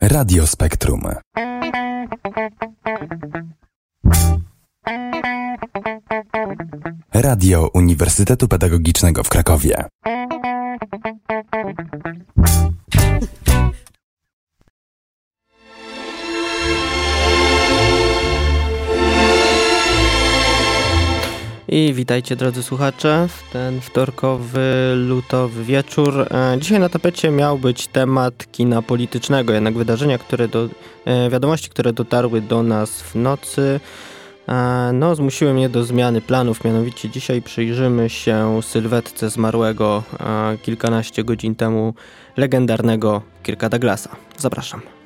Radio Spektrum. Radio Uniwersytetu Pedagogicznego w Krakowie. I witajcie drodzy słuchacze w ten wtorkowy, lutowy wieczór. E, dzisiaj na tapecie miał być temat kina politycznego, jednak wydarzenia, które do, e, wiadomości, które dotarły do nas w nocy, e, no zmusiły mnie do zmiany planów. Mianowicie dzisiaj przyjrzymy się sylwetce zmarłego kilkanaście godzin temu legendarnego Kirka Douglasa. Zapraszam.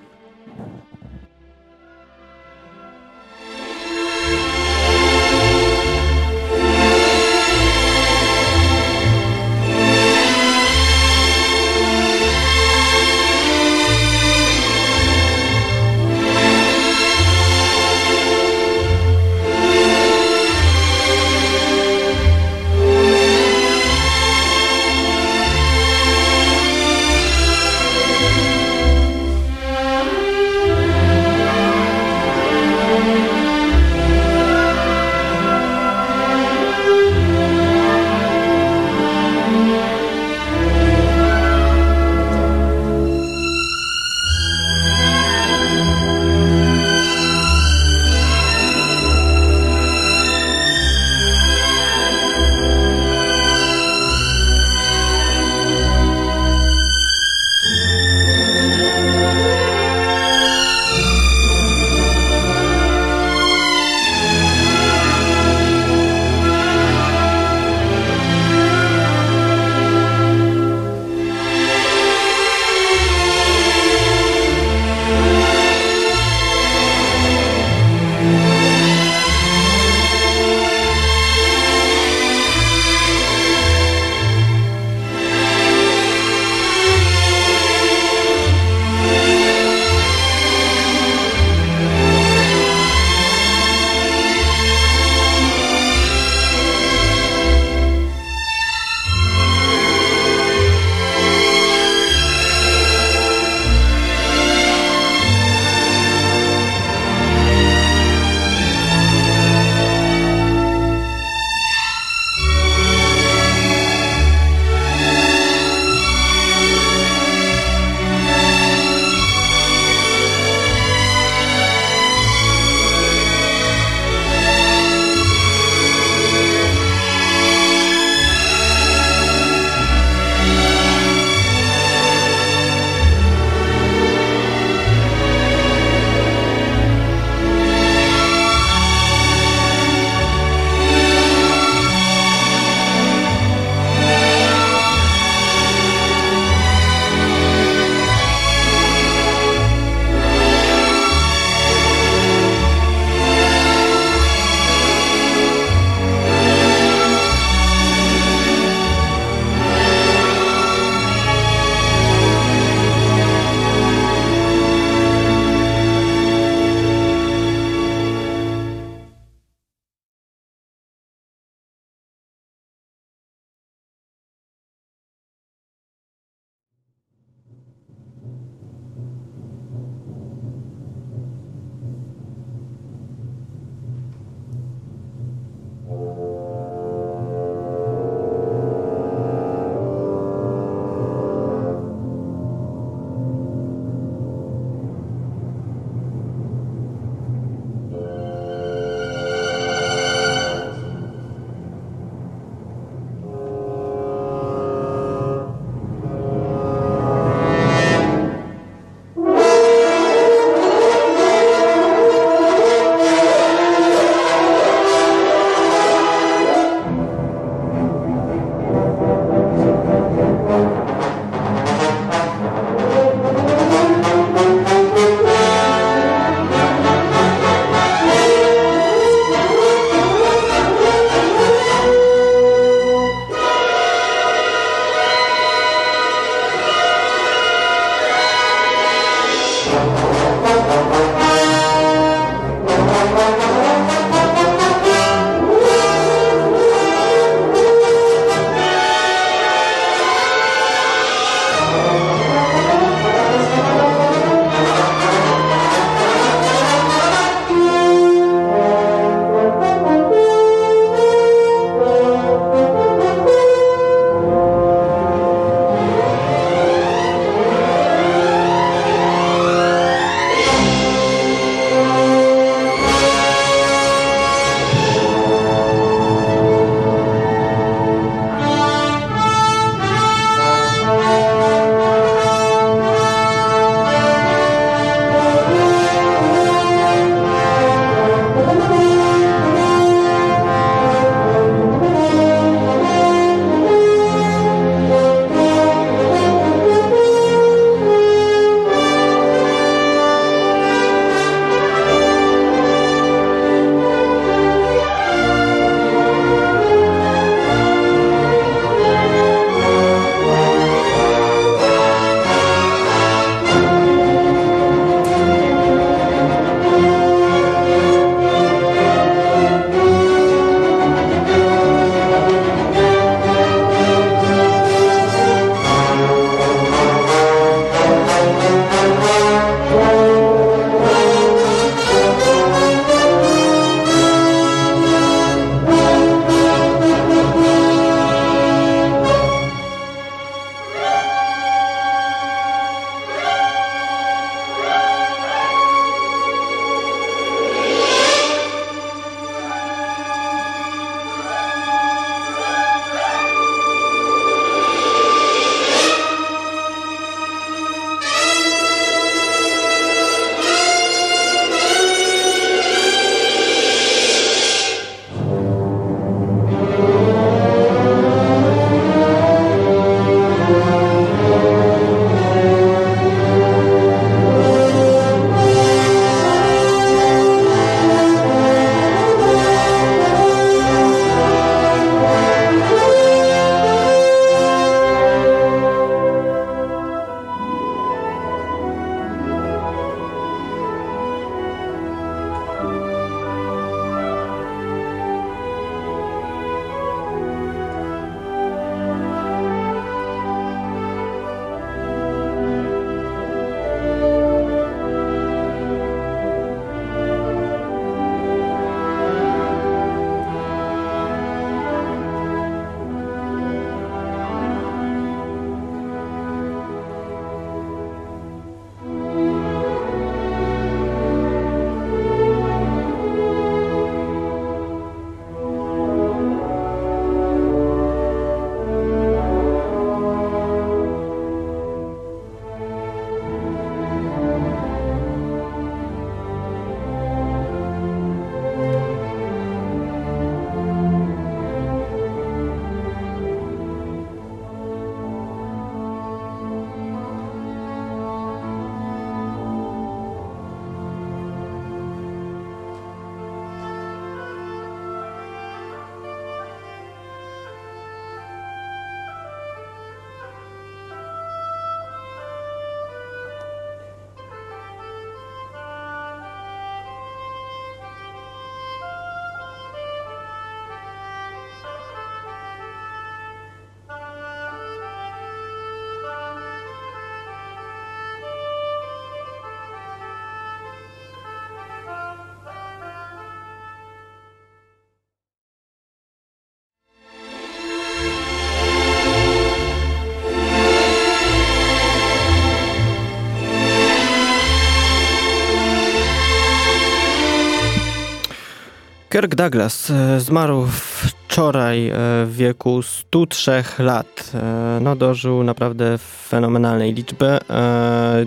Kirk Douglas e, zmarł wczoraj e, w wieku 103 lat. E, no, dożył naprawdę fenomenalnej liczby.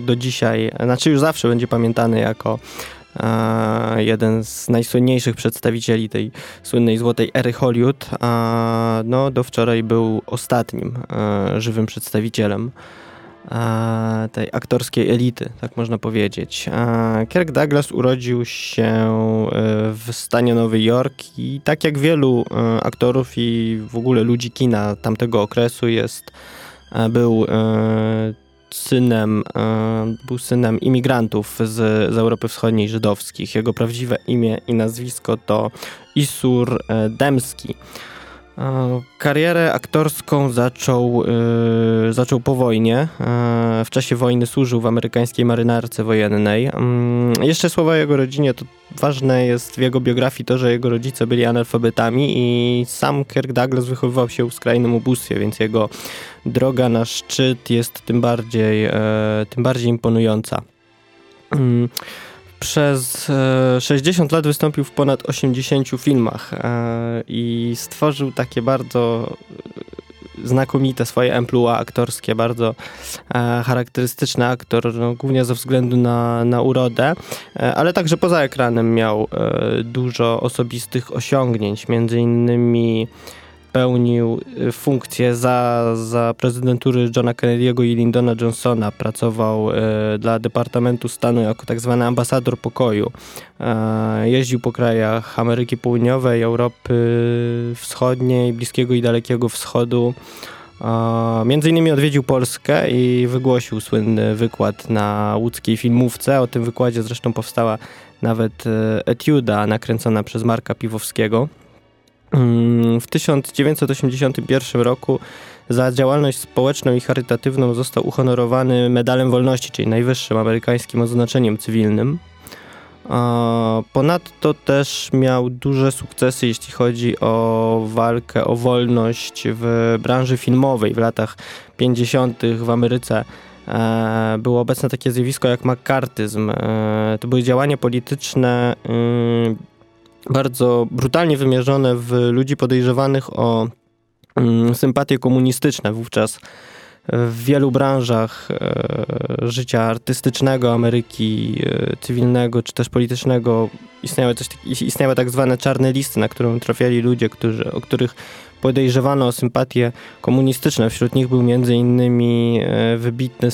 Do dzisiaj, znaczy już zawsze będzie pamiętany jako jeden z najsłynniejszych przedstawicieli tej słynnej złotej ery Hollywood. No, do wczoraj był ostatnim żywym przedstawicielem tej aktorskiej elity, tak można powiedzieć. Kirk Douglas urodził się e, w stanie Nowy Jork i tak jak wielu e, aktorów i w ogóle ludzi kina tamtego okresu jest, e, był synem, był synem imigrantów z, z Europy Wschodniej żydowskich. Jego prawdziwe imię i nazwisko to Isur Demski. Karierę aktorską zaczął, yy, zaczął po wojnie. Yy, w czasie wojny służył w amerykańskiej marynarce wojennej. Yy, jeszcze słowa o jego rodzinie, to ważne jest w jego biografii to, że jego rodzice byli analfabetami i sam Kirk Douglas wychowywał się w skrajnym ubóstwie, więc jego droga na szczyt jest tym bardziej, yy, tym bardziej imponująca. Przez 60 e, lat wystąpił w ponad 80 filmach e, i stworzył takie bardzo e, znakomite swoje emploi aktorskie, bardzo charakterystyczny aktor, no, głównie ze względu na, na urodę, ale także poza ekranem miał dużo osobistych osiągnięć, między innymi pełnił y, funkcję za, za prezydentury Johna Kennedy'ego i Lyndona Johnsona. Pracował e, dla Departamentu Stanu jako tak zwany ambasador pokoju. E, jeździł po krajach Ameryki Południowej, Europy Wschodniej, Bliskiego i Dalekiego Wschodu. E, między innymi odwiedził Polskę i wygłosił słynny wykład na łódzkiej filmówce. O tym wykładzie zresztą powstała nawet etiuda nakręcona przez Marka Piwowskiego. W 1981 roku za działalność społeczną i charytatywną został uhonorowany Medalem Wolności, czyli najwyższym amerykańskim oznaczeniem cywilnym. Ponadto też miał duże sukcesy, jeśli chodzi o walkę o wolność w branży filmowej. W latach 50. w Ameryce e, było obecne takie zjawisko jak makartyzm. E, to były działania polityczne bardzo brutalnie wymierzone w ludzi podejrzewanych o mm, sympatie komunistyczne. Wówczas w wielu branżach e, życia artystycznego Ameryki e, cywilnego czy też politycznego istniały, coś, istniały tak zwane czarne listy, na którą trafiali ludzie, którzy, o których podejrzewano o sympatie komunistyczne. Wśród nich był m.in. E, wybitny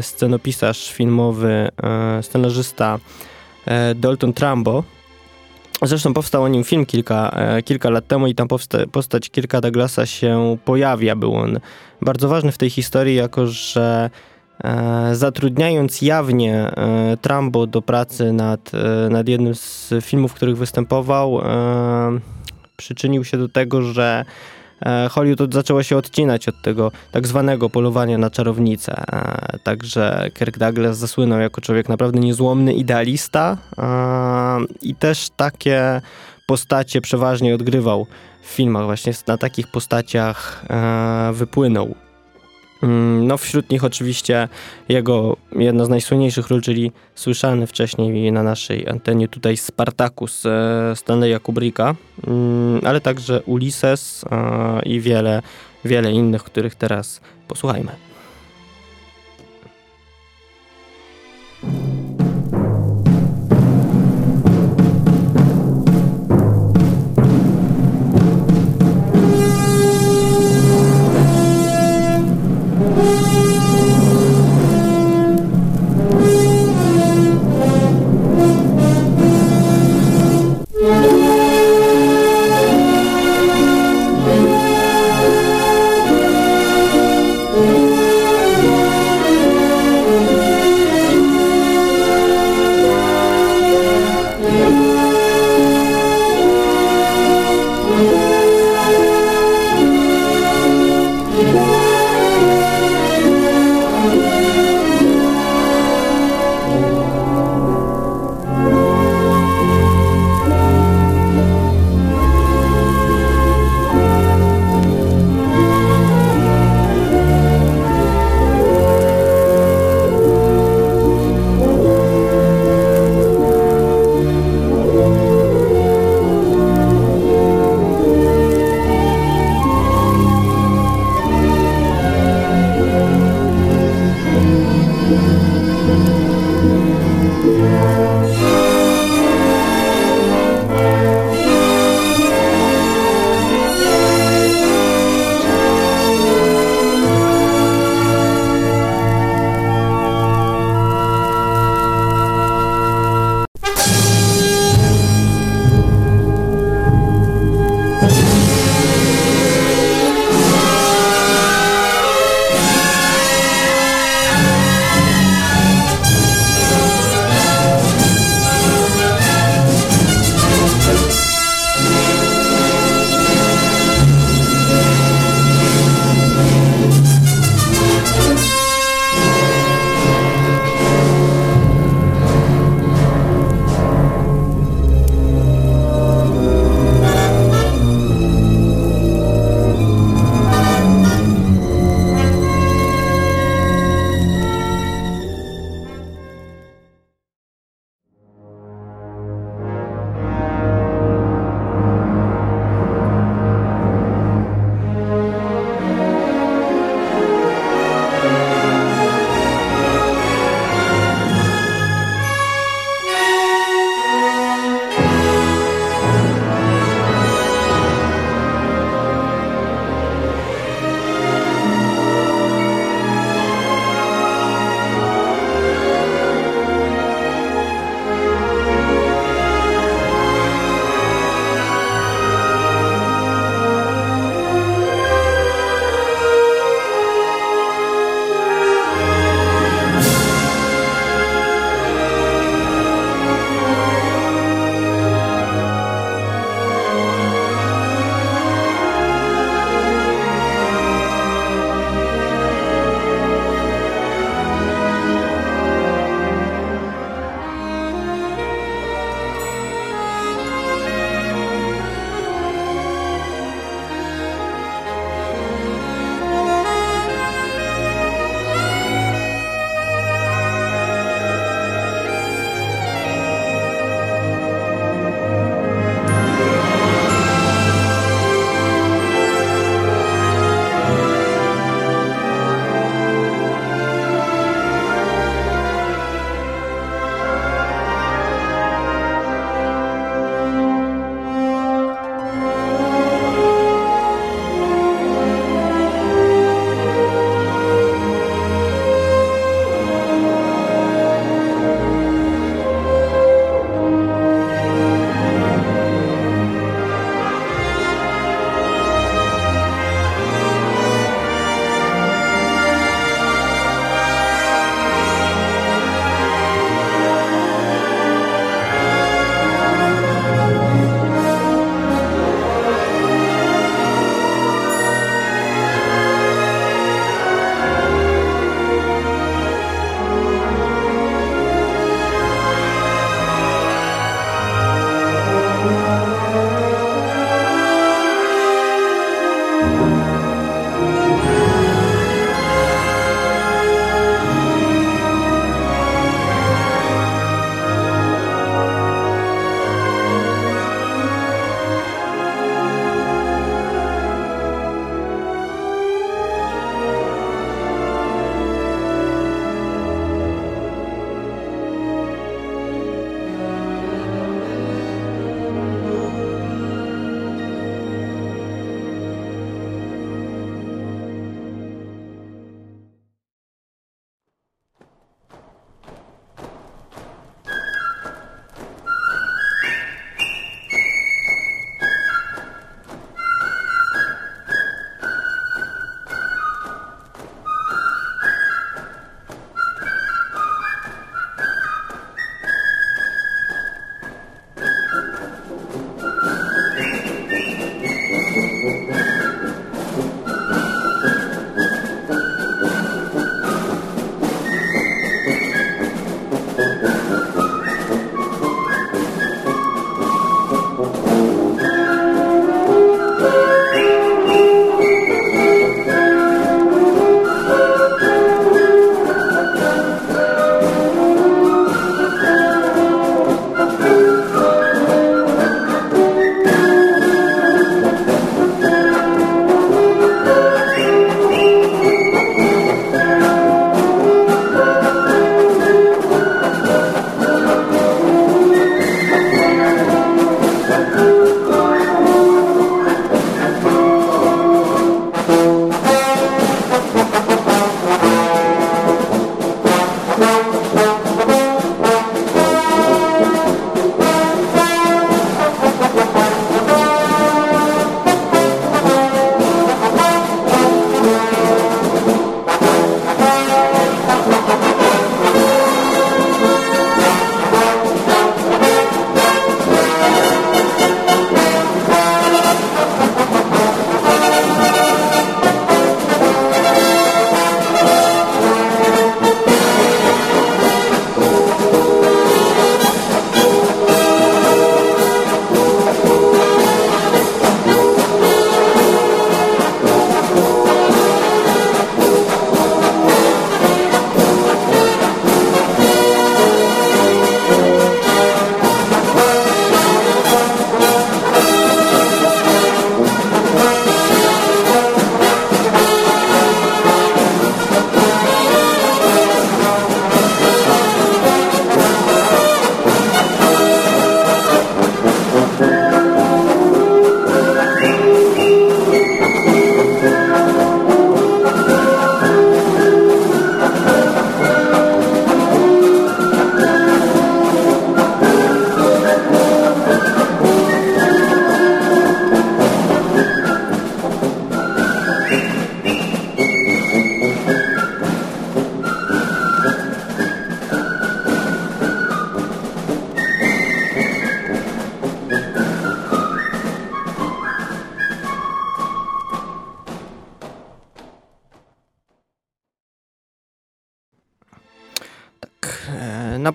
scenopisarz filmowy, scenarzysta Dalton Trumbo, Zresztą powstał o nim film kilka, e, kilka lat temu i tam powsta- postać Kirka Douglasa się pojawia. Był on bardzo ważny w tej historii, jako że e, zatrudniając jawnie e, Trumbo do pracy nad, e, nad jednym z filmów, w których występował, e, przyczynił się do tego, że Hollywood zaczęło się odcinać od tego tak zwanego polowania na czarownicę. E, także Kirk Douglas zasłynął jako człowiek naprawdę niezłomny, idealista e, i też takie postacie przeważnie odgrywał w filmach. Właśnie na takich postaciach wypłynął. Mm, no wśród nich oczywiście jego jedna z najsłynniejszych ról, czyli słyszany wcześniej na naszej antenie tutaj Spartacus e, Stanleya Kubricka, mm, ale także Ulysses e, i wiele, wiele innych, których teraz posłuchajmy.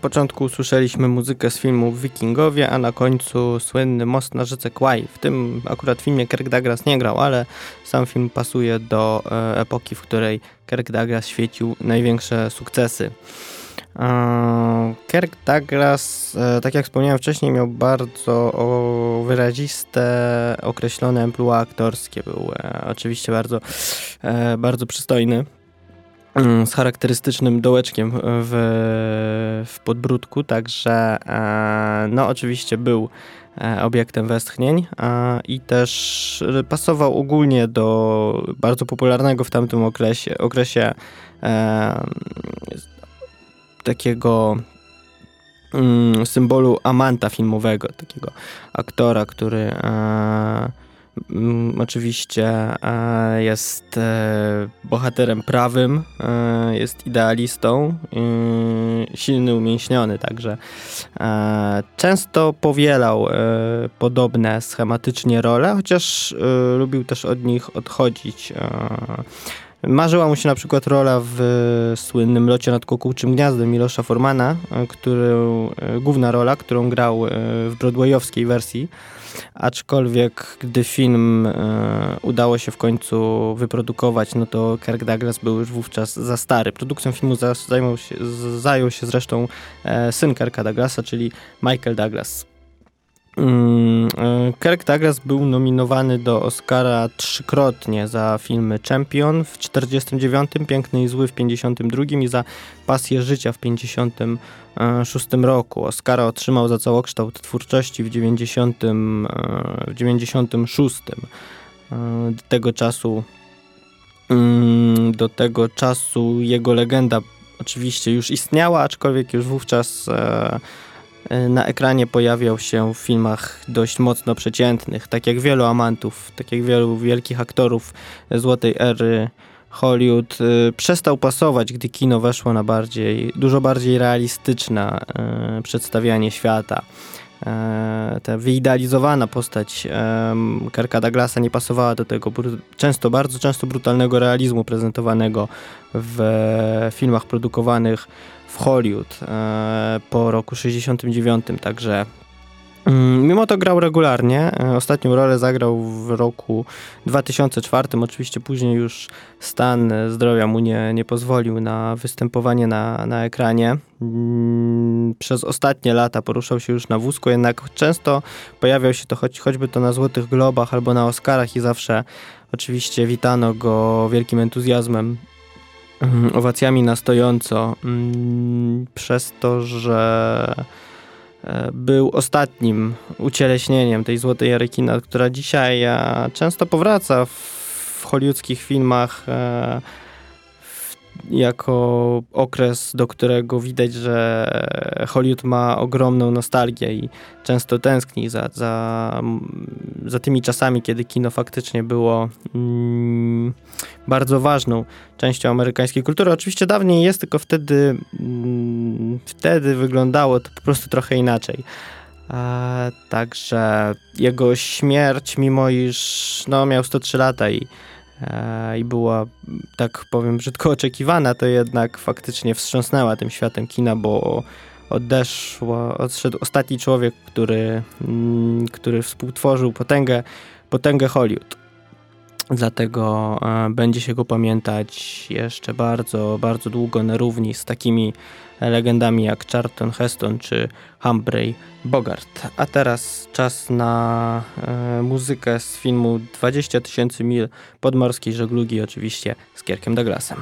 Początku usłyszeliśmy muzykę z filmu Wikingowie, a na końcu słynny Most na rzece Kwai. W tym akurat filmie Kirk Douglas nie grał, ale sam film pasuje do e, epoki, w której Kirk Douglas świecił największe sukcesy. E, Kirk Douglas, e, tak jak wspomniałem wcześniej, miał bardzo wyraziste, określone emploi aktorskie. Był oczywiście bardzo, bardzo przystojny z charakterystycznym dołeczkiem w, w podbródku, także e, no oczywiście był e, obiektem westchnień i też pasował ogólnie do bardzo popularnego w tamtym okresie, okresie e, takiego mm, symbolu amanta filmowego, takiego aktora, który Mm, oczywiście e, jest e, bohaterem prawym, e, jest idealistą, silny, umięśniony, także często powielał podobne schematycznie role, chociaż lubił też od nich odchodzić. Marzyła mu się na przykład rola w słynnym Locie nad Kukułczym Gniazdem Milosza Formana, który, główna rola, którą grał w broadwayowskiej wersji aczkolwiek gdy film e, udało się w końcu wyprodukować, no to Kirk Douglas był już wówczas za stary. Produkcją filmu zajął się, zajął się zresztą e, syn Kirka Douglasa, czyli Michael Douglas. Mm, e, Kirk Douglas był nominowany do Oscara trzykrotnie za filmy Champion w 49, Piękny i Zły w 52 i za Pasję Życia w 56 roku. Oscara otrzymał za całokształt twórczości w 90, e, w 96. E, do tego czasu mm, do tego czasu jego legenda oczywiście już istniała, aczkolwiek już wówczas E, na ekranie pojawiał się w filmach dość mocno przeciętnych, tak jak wielu amantów, tak jak wielu wielkich aktorów złotej ery Hollywood y, przestał pasować, gdy kino weszło na bardziej, dużo bardziej realistyczne y, przedstawianie świata. E, ta wyidealizowana postać Kirka Douglasa nie pasowała do tego często, bardzo często brutalnego realizmu prezentowanego w filmach produkowanych w Hollywood e, po roku 69, także Mimo to grał regularnie. E, ostatnią rolę zagrał w roku 2004. Oczywiście później już stan zdrowia mu nie, nie pozwolił na występowanie na, na ekranie. Mm, przez ostatnie lata poruszał się już na wózku, jednak często pojawiał się to choć, choćby to na Złotych Globach albo na Oscarach i zawsze oczywiście witano go wielkim entuzjazmem Mhm, owacjami na stojąco, mm, przez to, że był ostatnim ucieleśnieniem tej złotej ery kina, która dzisiaj e, często powraca w hollywoodzkich filmach e, jako okres, do którego widać, że Hollywood ma ogromną nostalgię i często tęskni za, za, za tymi czasami, kiedy kino faktycznie było mm, bardzo ważną częścią amerykańskiej kultury. Oczywiście dawniej jest, tylko wtedy, mm, wtedy wyglądało to po prostu trochę inaczej. E, także jego śmierć, mimo iż no, miał 103 lata i i była, tak powiem, brzydko oczekiwana, to jednak faktycznie wstrząsnęła tym światem kina, bo odeszło, odszedł ostatni człowiek, który, mm, który współtworzył potęgę, potęgę Hollywood. Dlatego e, będzie się go pamiętać jeszcze bardzo, bardzo długo na równi z takimi legendami jak Charlton Heston czy Humphrey Bogart. A teraz czas na e, muzykę z filmu 20 tysięcy mil podmorskiej żeglugi, oczywiście z Kierkiem Douglasem.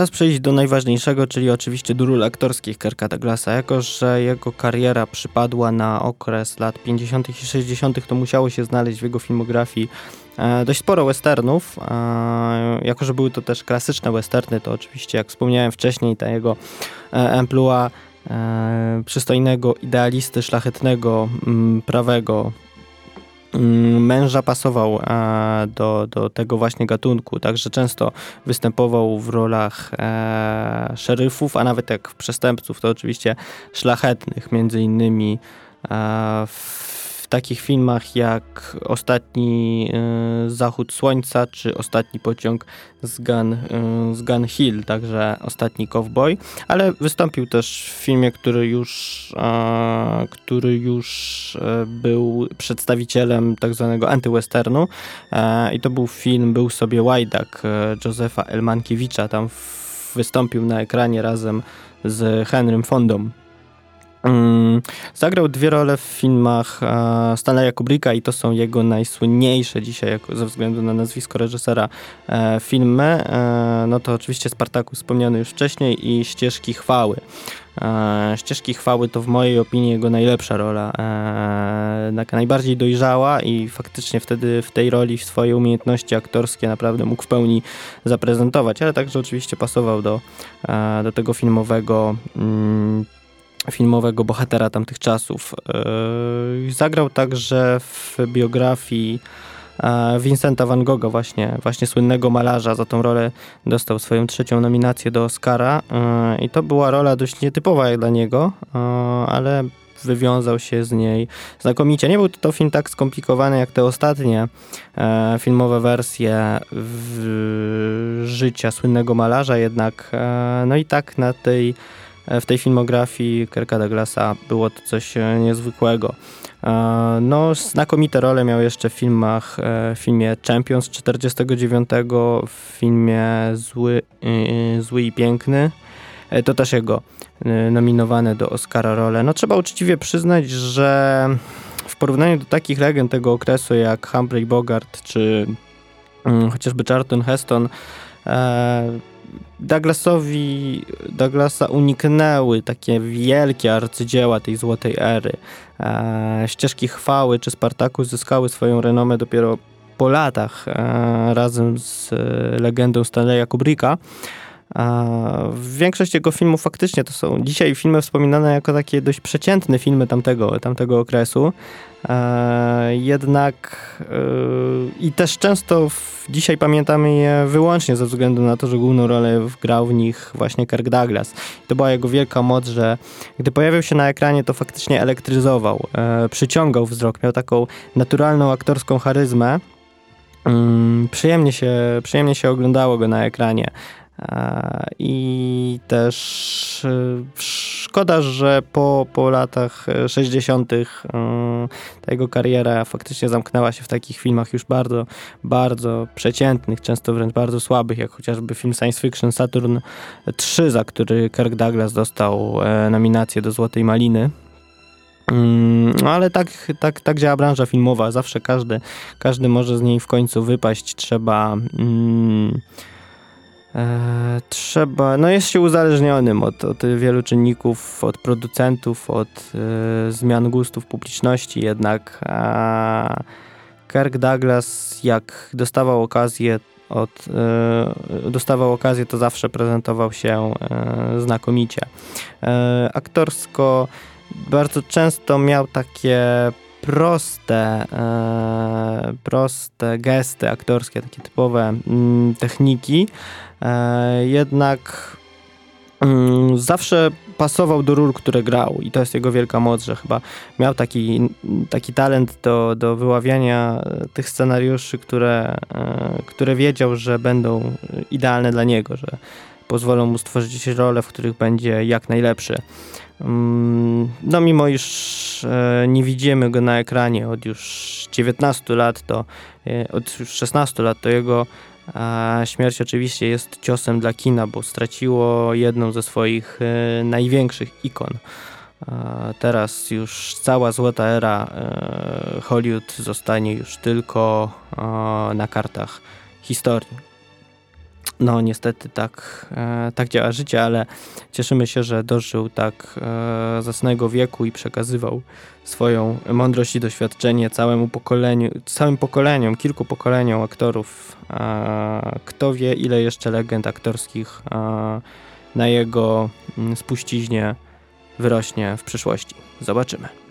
Czas przejść do najważniejszego, czyli oczywiście do ról aktorskich Kirka Douglasa. Jako, że jego kariera przypadła na okres lat 50. i 60., to musiało się znaleźć w jego filmografii e, dość sporo westernów. E, jako, że były to też klasyczne westerny, to oczywiście, jak wspomniałem wcześniej, ta jego e, emploi e, przystojnego idealisty, szlachetnego, mm, prawego, męża pasował do, do tego właśnie gatunku, także często występował w rolach e, szeryfów, a nawet jak przestępców, to oczywiście szlachetnych, między innymi e, w takich filmach jak Ostatni y, Zachód Słońca czy Ostatni Pociąg z Gun, y, z Gun Hill, także Ostatni Cowboy, ale wystąpił też w filmie, który już, który już e, był przedstawicielem tak zwanego antywesternu e, i to był film Był sobie Łajdak Józefa Elmankiewicza, tam wystąpił na ekranie razem z Henrym Fondą. Mm, zagrał dwie role w filmach e, Stanleya Kubricka i to są jego najsłynniejsze dzisiaj ze względu na nazwisko reżysera e, filmy. E, no to oczywiście Spartaku wspomniany już wcześniej i Ścieżki Chwały. Ścieżki Chwały to w mojej opinii jego najlepsza rola, taka najbardziej dojrzała i faktycznie wtedy w tej roli swoje umiejętności aktorskie naprawdę mógł w pełni zaprezentować, ale także oczywiście pasował do, do tego filmowego mm, filmowego bohatera tamtych czasów. E, zagrał także w biografii e, Vincenta van Gogha, właśnie, właśnie słynnego malarza. Za tą rolę dostał swoją trzecią nominację do Oscara e, i to była rola dość nietypowa dla niego, ale wywiązał się z niej znakomicie. Nie był to film tak skomplikowany jak te ostatnie filmowe wersje życia słynnego malarza, jednak no i tak na tej w tej filmografii Kirka Douglasa było to coś e, niezwykłego. E, no, znakomite role miał jeszcze w filmach, e, w filmie Champions 49, w filmie Zły, Zły i Piękny. To też jego nominowane do Oscara role. No trzeba uczciwie przyznać, że w porównaniu do takich legend tego okresu jak Humphrey Bogart czy mm, chociażby Charlton Heston, Douglasowi, Douglasa uniknęły takie wielkie arcydzieła tej złotej ery. E, ścieżki chwały czy Spartaku zyskały swoją renomę dopiero po latach e, razem z e, legendą Stanleya Kubricka. Większość jego filmów faktycznie to są dzisiaj filmy wspominane jako takie dość przeciętne filmy tamtego, tamtego okresu. E, jednak e, i też często w, dzisiaj pamiętamy je wyłącznie ze względu na to, że główną rolę grał w nich właśnie Kirk Douglas. To była jego wielka moc, że gdy pojawiał się na ekranie, to faktycznie elektryzował, e, przyciągał wzrok, miał taką naturalną aktorską charyzmę. Mm, przyjemnie się, przyjemnie się oglądało go na ekranie. I też e, szkoda, że po, po latach 60. E, ta jego kariera faktycznie zamknęła się w takich filmach już bardzo, bardzo przeciętnych, często wręcz bardzo słabych, jak chociażby film science fiction Saturn 3, za który Kirk Douglas dostał e, nominację do Złotej Maliny. No ale tak, tak, tak działa branża filmowa. Zawsze każdy, każdy może z niej w końcu wypaść. Trzeba. Mm, E, trzeba, no jest się uzależnionym od, od wielu czynników, od producentów, od e, zmian gustów publiczności, jednak e, Kirk Douglas jak dostawał okazję od, e, dostawał okazję, to zawsze prezentował się e, znakomicie. E, aktorsko bardzo często miał takie proste, e, proste gesty aktorskie, takie typowe mm, techniki, e, jednak mm, zawsze pasował do ról, które grał i to jest jego wielka moc, że chyba miał taki, taki talent do, do wyławiania tych scenariuszy, które, e, które wiedział, że będą idealne dla niego, że pozwolą mu stworzyć role, w których będzie jak najlepszy. Mm, no mimo iż e, nie widzimy go na ekranie od już 19 lat, to e, od już 16 lat, to jego śmierć oczywiście jest ciosem dla kina, bo straciło jedną ze swoich e, największych ikon. Teraz już cała złota era Hollywood zostanie już tylko na kartach historii. No niestety tak, e, tak działa życie, ale cieszymy się, że dożył tak e, zacnego wieku i przekazywał swoją mądrość i doświadczenie całemu pokoleniu, całym pokoleniom, kilku pokoleniom aktorów. E, kto wie, ile jeszcze legend aktorskich e, na jego mm, spuściźnie wyrośnie w przyszłości. Zobaczymy.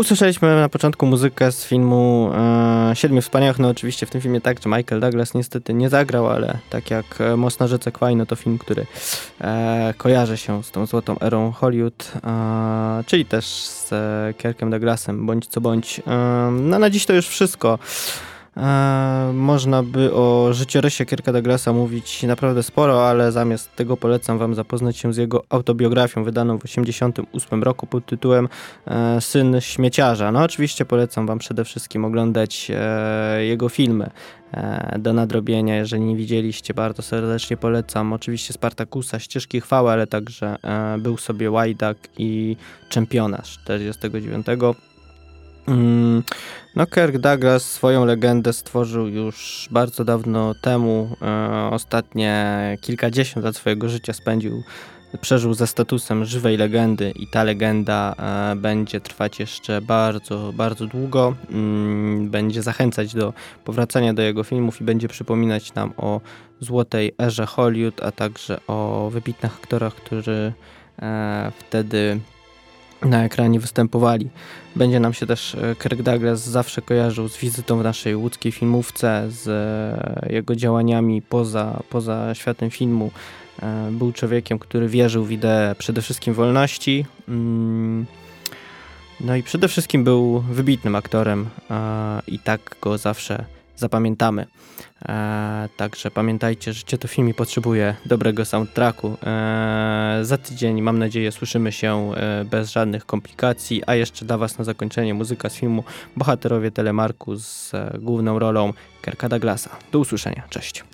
Usłyszeliśmy na początku muzykę z filmu e, Siedmiu Wspaniałych. No oczywiście w tym filmie tak, że Michael Douglas niestety nie zagrał, ale tak jak e, Most na rzece Kwaj, no to film, który e, kojarzy się z tą złotą erą Hollywood, e, czyli też z e, Douglasem, bądź co bądź. no na dziś to już wszystko. E, można by o życiorysie Kirka Douglasa mówić naprawdę sporo, ale zamiast tego polecam wam zapoznać się z jego autobiografią wydaną w 1988 roku pod tytułem e, Syn śmieciarza. No oczywiście polecam wam przede wszystkim oglądać e, jego filmy do nadrobienia. Jeżeli nie widzieliście, bardzo serdecznie polecam. Oczywiście Spartakusa, Ścieżki Chwały, ale także był sobie Łajdak i Czempiona 49 Mm, no, Kirk Douglas swoją legendę stworzył już bardzo dawno temu. E, ostatnie kilkadziesiąt lat swojego życia spędził, przeżył ze statusem żywej legendy i ta legenda e, będzie trwać jeszcze bardzo, bardzo długo. Mm, będzie zachęcać do powracania do jego filmów i będzie przypominać nam o złotej erze Hollywood, a także o wybitnych aktorach, którzy e, wtedy na ekranie występowali. Będzie nam się też e, Kirk Douglas zawsze kojarzył z wizytą w naszej łódzkiej filmówce, z e, jego działaniami poza, poza światem filmu. E, był człowiekiem, który wierzył w ideę przede wszystkim wolności. Mm, no i przede wszystkim był wybitnym aktorem i tak go zawsze zapamiętamy. E, także pamiętajcie, że to film potrzebuje dobrego soundtracku. E, za tydzień, mam nadzieję, słyszymy się e, bez żadnych komplikacji, a jeszcze dla Was na zakończenie muzyka z filmu Bohaterowie Telemarku z e, główną rolą Kerka Douglasa. Do usłyszenia, cześć.